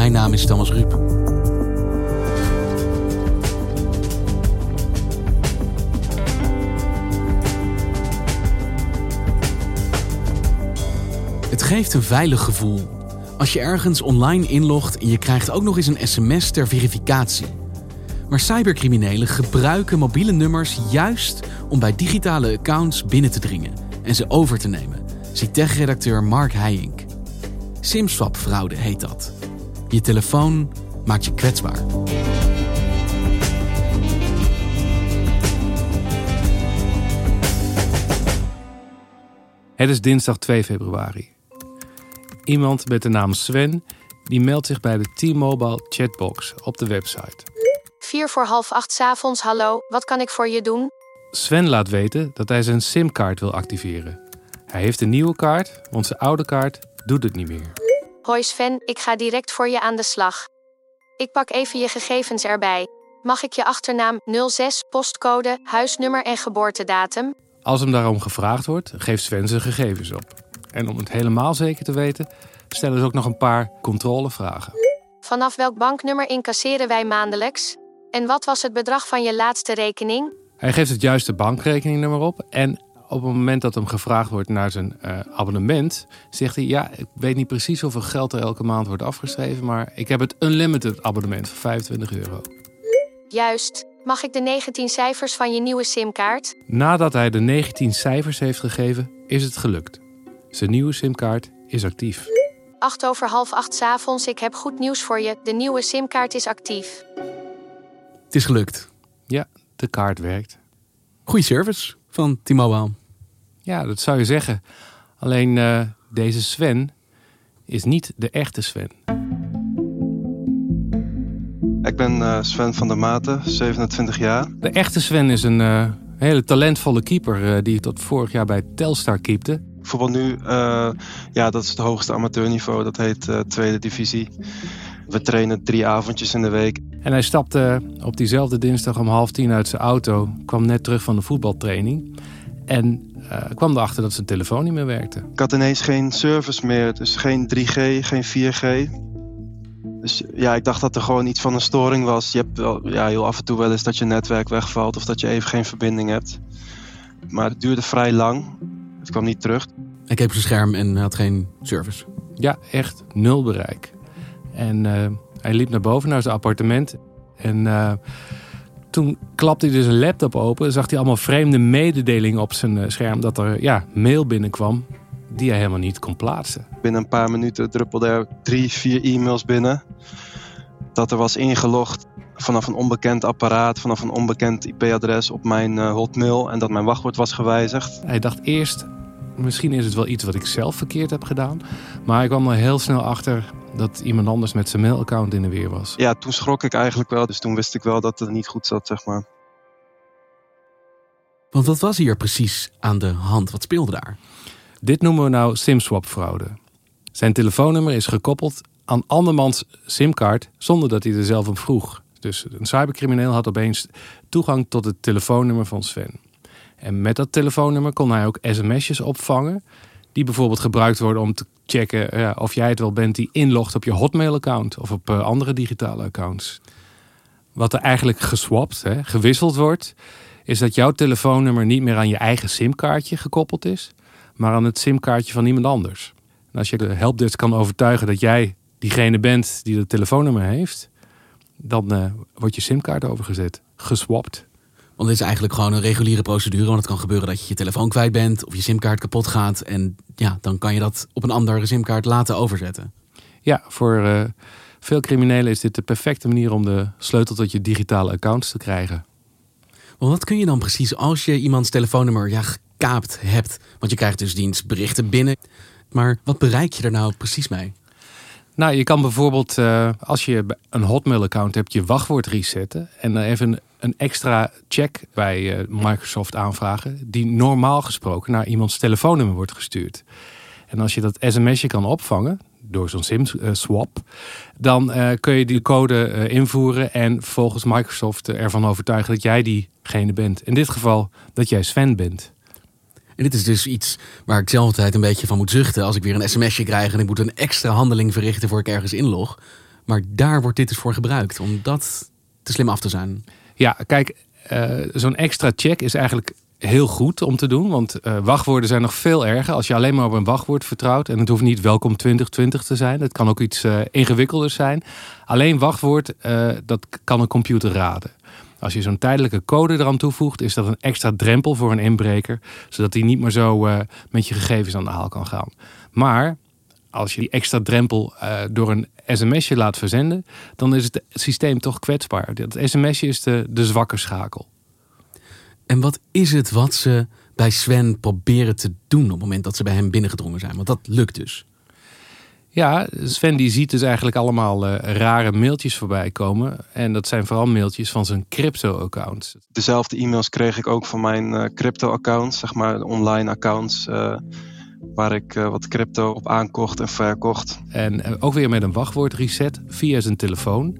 Mijn naam is Thomas Ruip. Het geeft een veilig gevoel als je ergens online inlogt en je krijgt ook nog eens een sms ter verificatie. Maar cybercriminelen gebruiken mobiele nummers juist om bij digitale accounts binnen te dringen en ze over te nemen, ziet tech-redacteur Mark Heijink. Simswap-fraude heet dat. Je telefoon maakt je kwetsbaar. Het is dinsdag 2 februari. Iemand met de naam Sven die meldt zich bij de T-Mobile chatbox op de website. Vier voor half acht 's avonds, hallo, wat kan ik voor je doen? Sven laat weten dat hij zijn simkaart wil activeren. Hij heeft een nieuwe kaart, want zijn oude kaart doet het niet meer. Hoi Sven, ik ga direct voor je aan de slag. Ik pak even je gegevens erbij. Mag ik je achternaam, 06, postcode, huisnummer en geboortedatum? Als hem daarom gevraagd wordt, geeft Sven zijn gegevens op. En om het helemaal zeker te weten, stellen ze ook nog een paar controlevragen. Vanaf welk banknummer incasseren wij maandelijks? En wat was het bedrag van je laatste rekening? Hij geeft het juiste bankrekeningnummer op en op het moment dat hem gevraagd wordt naar zijn eh, abonnement, zegt hij: Ja, ik weet niet precies hoeveel geld er elke maand wordt afgeschreven, maar ik heb het unlimited abonnement van 25 euro. Juist. Mag ik de 19 cijfers van je nieuwe simkaart? Nadat hij de 19 cijfers heeft gegeven, is het gelukt. Zijn nieuwe simkaart is actief. 8 over half acht 's avonds, ik heb goed nieuws voor je. De nieuwe simkaart is actief. Het is gelukt. Ja, de kaart werkt. Goeie service van T-Mobile. Ja, dat zou je zeggen. Alleen eh, deze Sven is niet de echte Sven. Ik ben eh, Sven van der Maten, 27 jaar. De echte Sven is een eh, hele talentvolle keeper die tot vorig jaar bij Telstar keepte. Voetbal nu, ja, dat is het hoogste amateurniveau. Dat heet tweede divisie. We trainen drie avondjes in de week. En hij stapte op diezelfde dinsdag om half tien uit zijn auto, kwam net terug van de voetbaltraining en eh, kwam erachter dat zijn telefoon niet meer werkte. Ik had ineens geen service meer, dus geen 3G, geen 4G. Dus ja, ik dacht dat er gewoon iets van een storing was. Je hebt wel, ja, heel af en toe wel eens dat je netwerk wegvalt of dat je even geen verbinding hebt. Maar het duurde vrij lang. Het kwam niet terug. Keek op zijn scherm en had geen service. Ja, echt nul bereik. En eh, hij liep naar boven naar zijn appartement. En eh, toen klapte hij dus een laptop open. Zag hij allemaal vreemde mededelingen op zijn eh, scherm. Dat er ja, mail binnenkwam die hij helemaal niet kon plaatsen. Binnen een paar minuten druppelde er drie, vier e-mails binnen. Dat er was ingelogd vanaf een onbekend apparaat, vanaf een onbekend IP-adres op mijn eh, hotmail. En dat mijn wachtwoord was gewijzigd. Hij dacht eerst, misschien is het wel iets wat ik zelf verkeerd heb gedaan. Maar hij kwam er heel snel achter dat iemand anders met zijn mailaccount in de weer was. Ja, toen schrok ik eigenlijk wel. Dus toen wist ik wel dat het niet goed zat, zeg maar. Want wat was hier precies aan de hand? Wat speelde daar? Dit noemen we nou simswap-fraude. Zijn telefoonnummer is gekoppeld aan andermans simkaart zonder dat hij er zelf om vroeg. Dus een cybercrimineel had opeens toegang tot het telefoonnummer van Sven. En met dat telefoonnummer kon hij ook sms'jes opvangen... die bijvoorbeeld gebruikt worden om te checken ja, of jij het wel bent... die inlogt op je Hotmail-account of op eh, andere digitale accounts. Wat er eigenlijk geswapt, hè, gewisseld wordt... is dat jouw telefoonnummer niet meer aan je eigen simkaartje gekoppeld is... maar aan het simkaartje van iemand anders. En als je de helpdesk kan overtuigen dat jij diegene bent die dat telefoonnummer heeft... dan uh, wordt je simkaart overgezet, geswapt. Want dit is eigenlijk gewoon een reguliere procedure. Want het kan gebeuren dat je je telefoon kwijt bent of je simkaart kapot gaat. En ja, dan kan je dat op een andere simkaart laten overzetten. Ja, voor uh, veel criminelen is dit de perfecte manier om de sleutel tot je digitale accounts te krijgen. Maar wat kun je dan precies als je iemands telefoonnummer ja, gekaapt hebt? Want je krijgt dus dienstberichten binnen. Maar wat bereik je er nou precies mee? Nou, je kan bijvoorbeeld, uh, als je een Hotmail-account hebt, je wachtwoord resetten. En dan even een, extra check bij uh, Microsoft aanvragen. Die normaal gesproken naar iemands telefoonnummer wordt gestuurd. En als je dat sms'je kan opvangen, door zo'n SIM-swap, dan uh, kun je die code invoeren en volgens Microsoft ervan overtuigen dat jij diegene bent. In dit geval dat jij Sven bent. En dit is dus iets waar ik zelf altijd een beetje van moet zuchten. Als ik weer een sms'je krijg en ik moet een extra handeling verrichten voor ik ergens inlog. Maar daar wordt dit dus voor gebruikt, om dat te slim af te zijn. Ja, kijk, uh, zo'n extra check is eigenlijk heel goed om te doen. Want uh, wachtwoorden zijn nog veel erger. Als je alleen maar op een wachtwoord vertrouwt. En het hoeft niet welkom 2020 te zijn. Het kan ook iets uh, ingewikkelders zijn. Alleen wachtwoord, dat kan een computer raden. Als je zo'n tijdelijke code eraan toevoegt, is dat een extra drempel voor een inbreker. Zodat hij niet meer zo met je gegevens aan de haal kan gaan. Maar als je die extra drempel door een sms'je laat verzenden, dan is het systeem toch kwetsbaar. Dat sms'je is de, de zwakke schakel. En wat is het wat ze bij Sven proberen te doen op het moment dat ze bij hem binnengedrongen zijn? Want dat lukt dus. Ja, Sven die ziet dus eigenlijk allemaal uh, rare mailtjes voorbij komen. En dat zijn vooral mailtjes van zijn crypto-accounts. Dezelfde e-mails kreeg ik ook van mijn uh, crypto-accounts, zeg maar online accounts. Waar ik wat crypto op aankocht en verkocht. En ook weer met een wachtwoord reset via zijn telefoon.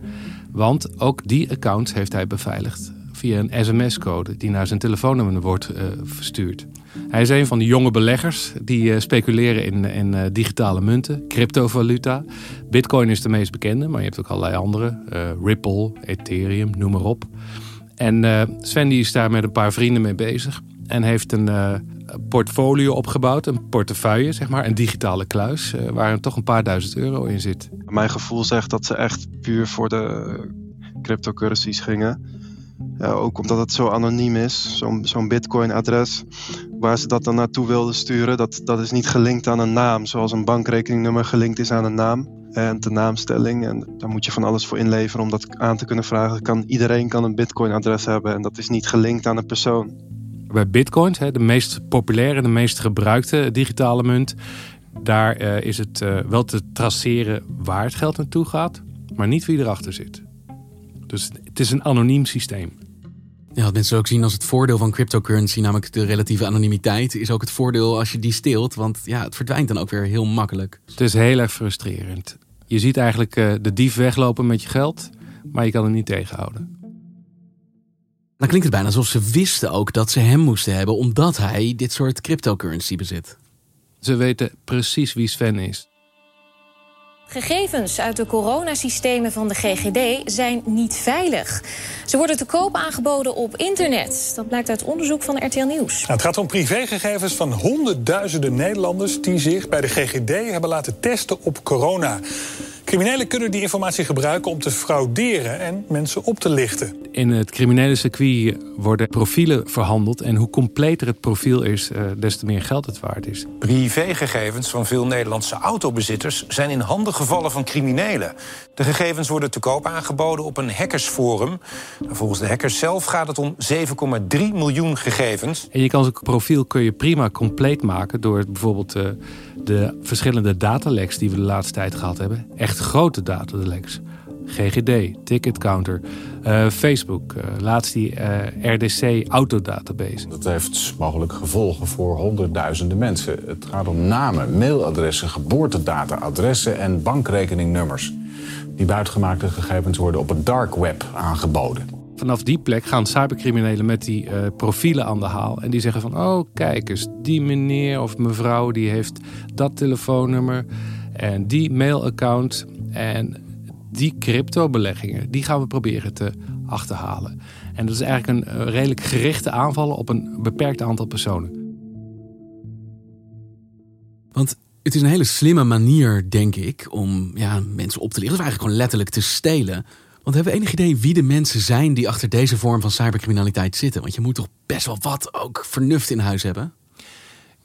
Want ook die accounts heeft hij beveiligd via een sms-code die naar zijn telefoonnummer wordt uh, verstuurd. Hij is een van de jonge beleggers die speculeren in, in digitale munten, cryptovaluta. Bitcoin is de meest bekende, maar je hebt ook allerlei andere. Ripple, Ethereum, noem maar op. En Sven die is daar met een paar vrienden mee bezig. En heeft een portfolio opgebouwd, een portefeuille, zeg maar, een digitale kluis, waar er toch een paar duizend euro in zit. Mijn gevoel zegt dat ze echt puur voor de cryptocurrencies gingen. Ja, ook omdat het zo anoniem is, zo'n zo'n Bitcoin-adres. Waar ze dat dan naartoe wilden sturen, dat, dat is niet gelinkt aan een naam. Zoals een bankrekeningnummer gelinkt is aan een naam en de naamstelling. En daar moet je van alles voor inleveren om dat aan te kunnen vragen. Kan, iedereen kan een Bitcoin-adres hebben en dat is niet gelinkt aan een persoon. Bij Bitcoins, de meest populaire, de meest gebruikte digitale munt, daar uh, is het uh, wel te traceren waar het geld naartoe gaat, maar niet wie erachter zit. Dus het is een anoniem systeem. Ja, wat mensen ook zien als het voordeel van cryptocurrency, namelijk de relatieve anonimiteit, is ook het voordeel als je die steelt. Want ja, het verdwijnt dan ook weer heel makkelijk. Het is heel erg frustrerend. Je ziet eigenlijk uh, de dief weglopen met je geld, maar je kan hem niet tegenhouden. Dan klinkt het bijna alsof ze wisten ook dat ze hem moesten hebben, omdat hij dit soort cryptocurrency bezit. Ze weten precies wie Sven is. Gegevens uit de coronasystemen van de GGD zijn niet veilig. Ze worden te koop aangeboden op internet. Dat blijkt uit onderzoek van RTL Nieuws. Nou, het gaat om privégegevens van honderdduizenden Nederlanders... die zich bij de GGD hebben laten testen op corona. Criminelen kunnen die informatie gebruiken om te frauderen en mensen op te lichten. In het criminele circuit worden profielen verhandeld. En hoe completer het profiel is, uh, des te meer geld het waard is. Privégegevens van veel Nederlandse autobezitters zijn in handen gevallen van criminelen. De gegevens worden te koop aangeboden op een hackersforum. Volgens de hackers zelf gaat het om 7,3 miljoen gegevens. En je kan zo'n profiel kun je prima compleet maken door bijvoorbeeld uh, de verschillende dataleks die we de laatste tijd gehad hebben. Echt grote dataleks. GGD, Ticketcounter, uh, Facebook, uh, laatst die uh, RDC Autodatabase. Dat heeft mogelijk gevolgen voor honderdduizenden mensen. Het gaat om namen, mailadressen, geboortedata, adressen en bankrekeningnummers. Die buitgemaakte gegevens worden op het dark web aangeboden. Vanaf die plek gaan cybercriminelen met die profielen aan de haal. En die zeggen van, oh kijk eens, die meneer of mevrouw die heeft dat telefoonnummer en die mailaccount. En die crypto-beleggingen, die gaan we proberen te achterhalen. En dat is eigenlijk een redelijk gerichte aanvallen op een beperkt aantal personen. Want het is een hele slimme manier, denk ik, om ja, mensen op te lichten. Of eigenlijk gewoon letterlijk te stelen. Want hebben we enig idee wie de mensen zijn die achter deze vorm van cybercriminaliteit zitten? Want je moet toch best wel wat ook vernuft in huis hebben?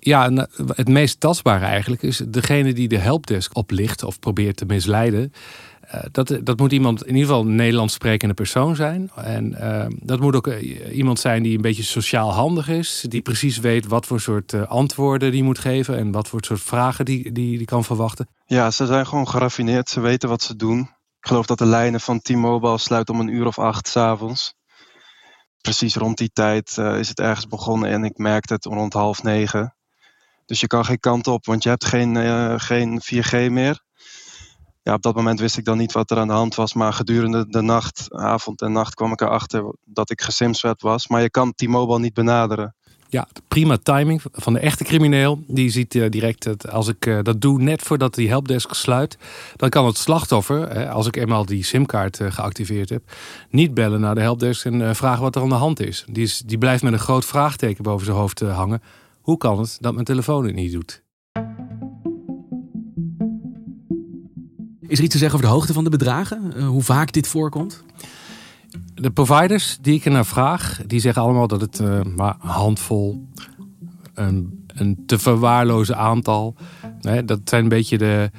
Ja, eh, het meest tastbare eigenlijk is degene die de helpdesk oplicht of probeert te misleiden. Eh, dat, dat moet iemand, in ieder geval een Nederlands sprekende persoon zijn. En eh, dat moet ook eh, iemand zijn die een beetje sociaal handig is. Die precies weet wat voor soort eh, antwoorden die moet geven. En wat voor soort vragen die, die, die kan verwachten. Ja, ze zijn gewoon geraffineerd. Ze weten wat ze doen. Ik geloof dat de lijnen van T-Mobile sluiten om een uur of acht s'avonds. Precies rond die tijd eh, is het ergens begonnen en ik merkte het rond half negen. Dus je kan geen kant op, want je hebt geen, eh, geen 4G meer. Ja, op dat moment wist ik dan niet wat er aan de hand was, maar gedurende de nacht, avond en nacht kwam ik erachter dat ik gesimswet was. Maar je kan T-Mobile niet benaderen. Ja, prima timing van de echte crimineel. Die ziet eh, direct dat als ik eh, dat doe net voordat die helpdesk sluit, dan kan het slachtoffer, eh, als ik eenmaal die simkaart geactiveerd heb, niet bellen naar de helpdesk en vragen wat er aan de hand is. Die, is. die blijft met een groot vraagteken boven zijn hoofd hangen. Hoe kan het dat mijn telefoon het niet doet? Is er iets te zeggen over de hoogte van de bedragen? Eh, hoe vaak dit voorkomt? De providers die ik er naar vraag, die zeggen allemaal dat het eh, maar een handvol, een, een te verwaarlozen aantal. Nee, dat zijn een beetje de,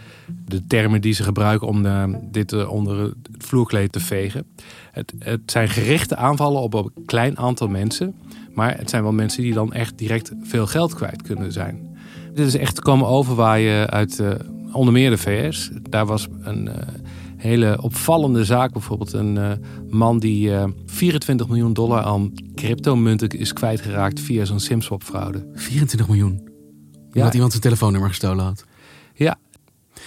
de termen die ze gebruiken om de, dit eh, onder het vloerkleed te vegen. Het, het zijn gerichte aanvallen op een klein aantal mensen. Maar het zijn wel mensen die dan echt direct veel geld kwijt kunnen zijn. Dit is echt komen overwaaien uit eh, onder meer de VS. Daar was een eh, hele opvallende zaak. Bijvoorbeeld een eh, man die eh, 24 miljoen dollar aan cryptomunten is kwijtgeraakt via zo'n simswap fraude. 24 miljoen. Omdat iemand zijn telefoonnummer gestolen had. Ja.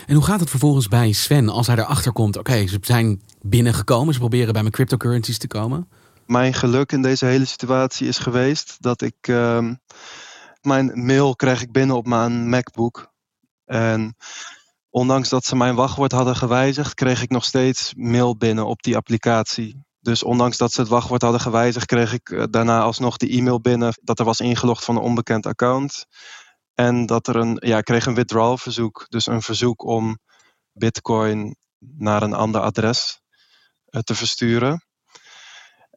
En hoe gaat het vervolgens bij Sven als hij erachter komt? Oké, ze zijn binnengekomen. Ze proberen bij mijn cryptocurrencies te komen. Mijn geluk in deze hele situatie is geweest dat ik ehm, mijn mail kreeg ik binnen op mijn MacBook. En ondanks dat ze mijn wachtwoord hadden gewijzigd, kreeg ik nog steeds mail binnen op die applicatie. Dus ondanks dat ze het wachtwoord hadden gewijzigd, kreeg ik eh, daarna alsnog de e-mail binnen dat er was ingelogd van een onbekend account. En dat er een, ja, kreeg een withdrawal verzoek. Dus een verzoek om bitcoin naar een ander adres eh, te versturen.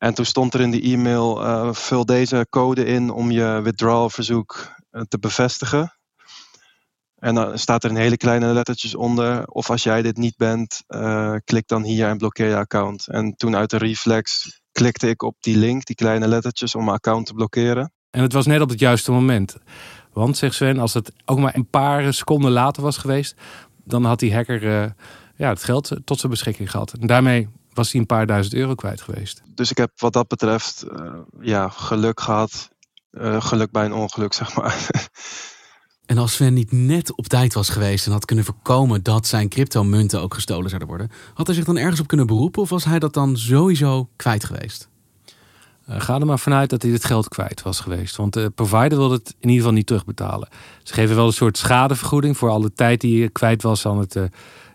En toen stond er in die e-mail, eh, vul deze code in om je withdrawal verzoek eh, te bevestigen. En dan staat er in hele kleine lettertjes onder. Of als jij dit niet bent, eh, klik dan hier en blokkeer je account. En toen uit de reflex klikte ik op die link, die kleine lettertjes, om mijn account te blokkeren. En het was net op het juiste moment. Want, zegt Sven, als het ook maar een paar seconden later was geweest, dan had die hacker ja, het geld tot zijn beschikking gehad. En daarmee was hij een paar duizend euro kwijt geweest. Dus ik heb wat dat betreft eh, ja, geluk gehad. Eh, geluk bij een ongeluk, zeg maar. En als Sven niet net op tijd was geweest en had kunnen voorkomen dat zijn cryptomunten ook gestolen zouden worden, had hij zich dan ergens op kunnen beroepen of was hij dat dan sowieso kwijt geweest? Uh, ga er maar vanuit dat hij het geld kwijt was geweest. Want de provider wil het in ieder geval niet terugbetalen. Ze geven wel een soort schadevergoeding voor alle tijd die je kwijt was aan het uh,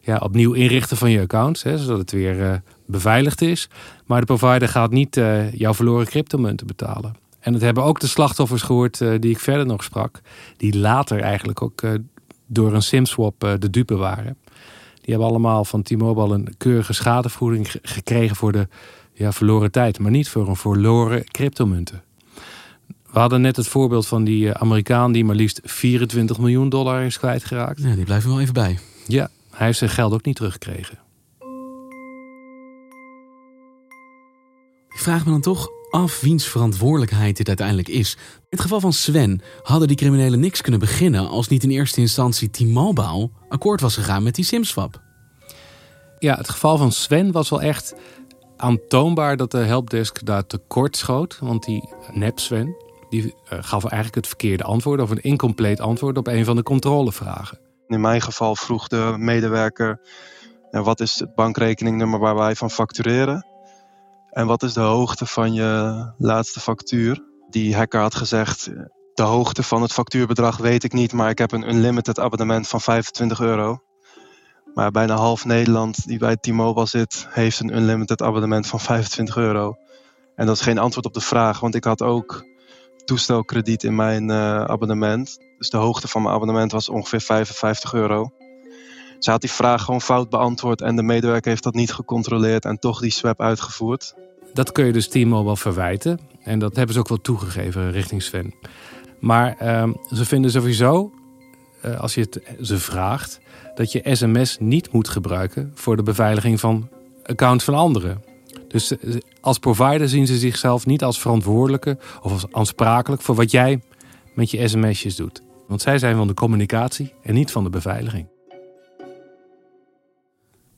ja, opnieuw inrichten van je account. Hè, zodat het weer uh, beveiligd is. Maar de provider gaat niet jouw verloren cryptomunten betalen. En het hebben ook de slachtoffers gehoord die ik verder nog sprak. Die later eigenlijk ook door een simswap de dupe waren. Die hebben allemaal van T-Mobile een keurige schadevergoeding gekregen voor de ja, verloren tijd, maar niet voor een verloren cryptomunten. We hadden net het voorbeeld van die Amerikaan die maar liefst 24 miljoen dollar is kwijtgeraakt. Ja, die blijven wel even bij. Ja, hij heeft zijn geld ook niet teruggekregen. Ik vraag me dan toch af wiens verantwoordelijkheid dit uiteindelijk is. In het geval van Sven hadden die criminelen niks kunnen beginnen als niet in eerste instantie T-Mobile akkoord was gegaan met die simswap. Ja, het geval van Sven was wel echt aantoonbaar dat de helpdesk daar tekort schoot. Want die nep Sven, die uh, gaf eigenlijk het verkeerde antwoord of een incompleet antwoord op een van de controlevragen. In mijn geval vroeg de medewerker, ja, wat is het bankrekeningnummer waar wij van factureren? En wat is de hoogte van je laatste factuur? Die hacker had gezegd, de hoogte van het factuurbedrag weet ik niet, maar ik heb een unlimited abonnement van 25 euro. Maar bijna half Nederland die bij T-Mobile zit, heeft een unlimited abonnement van 25 euro. En dat is geen antwoord op de vraag, want ik had ook toestelkrediet in mijn uh, abonnement. Dus de hoogte van mijn abonnement was ongeveer 55 euro. Ze had die vraag gewoon fout beantwoord en de medewerker heeft dat niet gecontroleerd en toch die swap uitgevoerd. Dat kun je dus T-Mobile verwijten. En dat hebben ze ook wel toegegeven richting Sven. Maar ehm, ze vinden sowieso, uh, als je het ze vraagt, dat je sms niet moet gebruiken voor de beveiliging van accounts van anderen. Dus eh, als provider zien ze zichzelf niet als verantwoordelijke of als aansprakelijk voor wat jij met je sms'jes doet. Want zij zijn van de communicatie en niet van de beveiliging.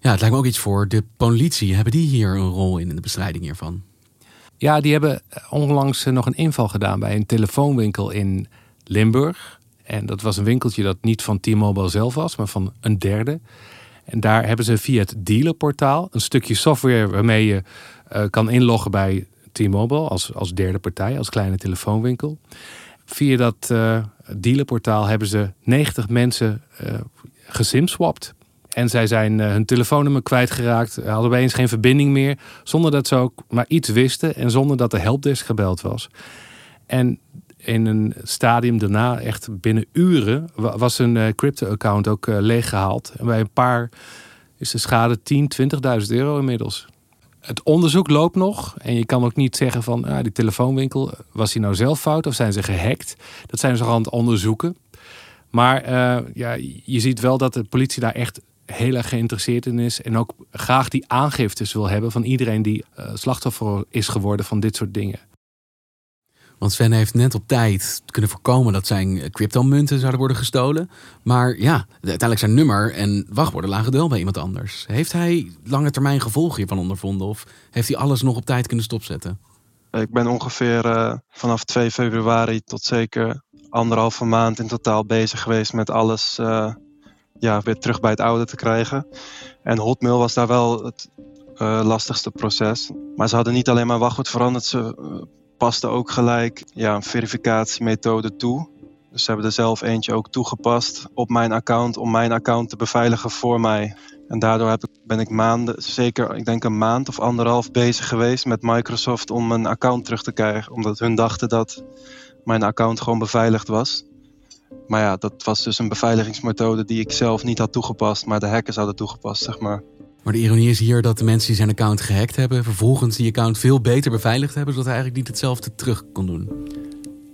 Ja, het lijkt me ook iets voor de politie. Hebben die hier een rol in, in de bestrijding hiervan? Ja, die hebben onlangs nog een inval gedaan bij een telefoonwinkel in Limburg. En dat was een winkeltje dat niet van T-Mobile zelf was, maar van een derde. En daar hebben ze via het dealerportaal een stukje software waarmee je uh, kan inloggen bij T-Mobile als, als derde partij, als kleine telefoonwinkel. Via dat uh, dealerportaal hebben ze 90 mensen gesimswapt. En zij zijn hun telefoonnummer kwijtgeraakt, hadden opeens geen verbinding meer, zonder dat ze ook maar iets wisten en zonder dat de helpdesk gebeld was. En in een stadium daarna, echt binnen uren, was een uh, crypto-account ook leeggehaald. En bij een paar is de schade 10, 20.000 euro inmiddels. Het onderzoek loopt nog. En je kan ook niet zeggen van ah, die telefoonwinkel, was hij nou zelf fout of zijn ze gehackt? Dat zijn ze aan het onderzoeken. Maar ja, je ziet wel dat de politie daar echt heel erg geïnteresseerd in is. En ook graag die aangiftes wil hebben van iedereen die slachtoffer is geworden van dit soort dingen. Want Sven heeft net op tijd kunnen voorkomen dat zijn cryptomunten zouden worden gestolen. Maar ja, uiteindelijk zijn nummer en wachtwoorden lagen wel bij iemand anders. Heeft hij lange termijn gevolgen hiervan ondervonden? Of heeft hij alles nog op tijd kunnen stopzetten? Ik ben ongeveer uh, vanaf 2 februari tot zeker anderhalve maand in totaal bezig geweest met alles uh, ja, weer terug bij het oude te krijgen. En Hotmail was daar wel het uh, lastigste proces. Maar ze hadden niet alleen maar wachtwoord veranderd, ze paste ook gelijk ja, een verificatiemethode toe. Dus ze hebben er zelf eentje ook toegepast op mijn account om mijn account te beveiligen voor mij. En daardoor heb ik, ben ik maanden, zeker ik denk een maand of anderhalf bezig geweest met Microsoft om mijn account terug te krijgen. Omdat hun dachten dat mijn account gewoon beveiligd was. Maar ja, dat was dus een beveiligingsmethode die ik zelf niet had toegepast, maar de hackers hadden toegepast, zeg maar. Maar de ironie is hier dat de mensen die zijn account gehackt hebben, vervolgens die account veel beter beveiligd hebben, zodat hij eigenlijk niet hetzelfde terug kon doen.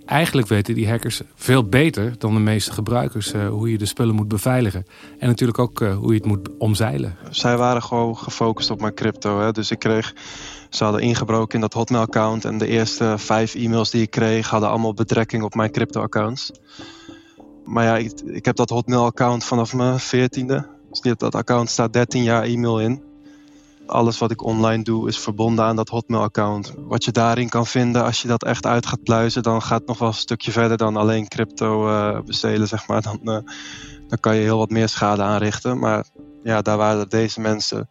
Eigenlijk weten die hackers veel beter dan de meeste gebruikers uh, hoe je de spullen moet beveiligen. En natuurlijk ook uh, hoe je het moet omzeilen. Zij waren gewoon gefocust op mijn crypto. Hè? Dus ik kreeg, ze hadden ingebroken in dat Hotmail-account. En de eerste vijf e-mails die ik kreeg hadden allemaal betrekking op mijn crypto-accounts. Maar ja, ik, heb dat Hotmail-account vanaf mijn veertiende. Dus dat account staat 13 jaar e-mail in. Alles wat ik online doe is verbonden aan dat Hotmail-account. Wat je daarin kan vinden, als je dat echt uit gaat pluizen, dan gaat het nog wel een stukje verder dan alleen crypto uh, bestelen, zeg maar. Dan, uh, dan kan je heel wat meer schade aanrichten. Maar ja, daar waren deze mensen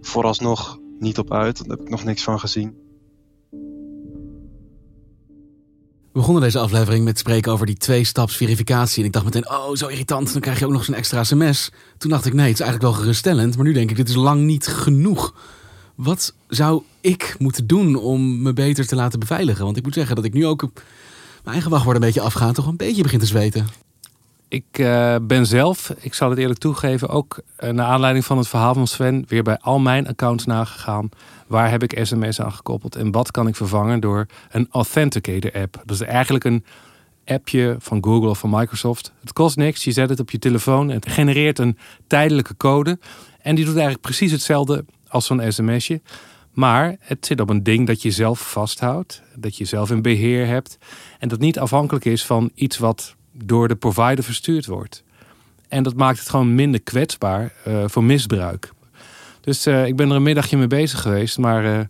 vooralsnog niet op uit. Daar heb ik nog niks van gezien. We begonnen deze aflevering met spreken over die twee-staps verificatie. En ik dacht meteen, oh, zo irritant. Dan krijg je ook nog zo'n extra sms. Toen dacht ik, nee, het is eigenlijk wel geruststellend. Maar nu denk ik, dit is lang niet genoeg. Wat zou ik moeten doen om me beter te laten beveiligen? Want ik moet zeggen dat ik nu ook mijn eigen wachtwoord een beetje afgaan. Toch een beetje begin te zweten. Ik uh, ben zelf, ik zal het eerlijk toegeven, ook uh, naar aanleiding van het verhaal van Sven weer bij al mijn accounts nagegaan. Waar heb ik sms aan gekoppeld en wat kan ik vervangen door een Authenticator app? Dat is eigenlijk een appje van Google of van Microsoft. Het kost niks, je zet het op je telefoon het genereert een tijdelijke code. En die doet eigenlijk precies hetzelfde als zo'n sms'je. Maar het zit op een ding dat je zelf vasthoudt, dat je zelf in beheer hebt en dat niet afhankelijk is van iets wat door de provider verstuurd wordt. En dat maakt het gewoon minder kwetsbaar uh, voor misbruik. Dus uh, ik ben er een middagje mee bezig geweest, maar uh,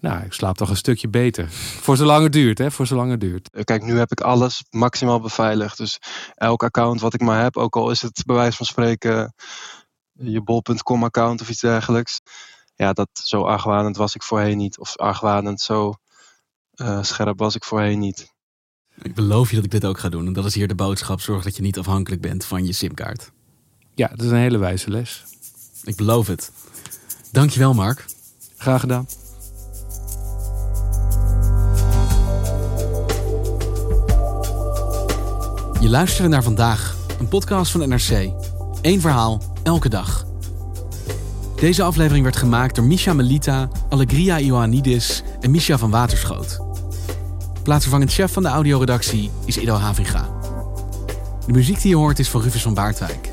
nou, ik slaap toch een stukje beter. voor zolang het duurt, hè? Voor zolang het duurt. Kijk, nu heb ik alles maximaal beveiligd. Dus elk account wat ik maar heb, ook al is het bij wijze van spreken je bol.com account of iets dergelijks. Ja, dat zo argwanend was ik voorheen niet. Of argwanend zo scherp was ik voorheen niet. Ik beloof je dat ik dit ook ga doen. En dat is hier de boodschap. Zorg dat je niet afhankelijk bent van je simkaart. Ja, dat is een hele wijze les. Ik beloof het. Dankjewel, Mark. Graag gedaan. Je luisterde naar vandaag, een podcast van NRC. Eén verhaal, elke dag. Deze aflevering werd gemaakt door Misha Melita, Allegria Ioannidis en Misha van Waterschoot. Plaatsvervangend chef van de audioredactie is Ido Havinga. De muziek die je hoort is van Rufus van Baardwijk.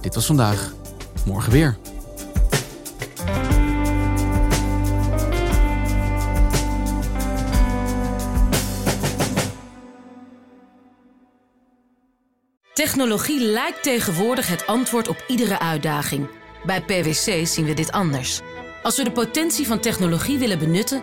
Dit was vandaag. Morgen weer. Technologie lijkt tegenwoordig het antwoord op iedere uitdaging. Bij PwC zien we dit anders. Als we de potentie van technologie willen benutten,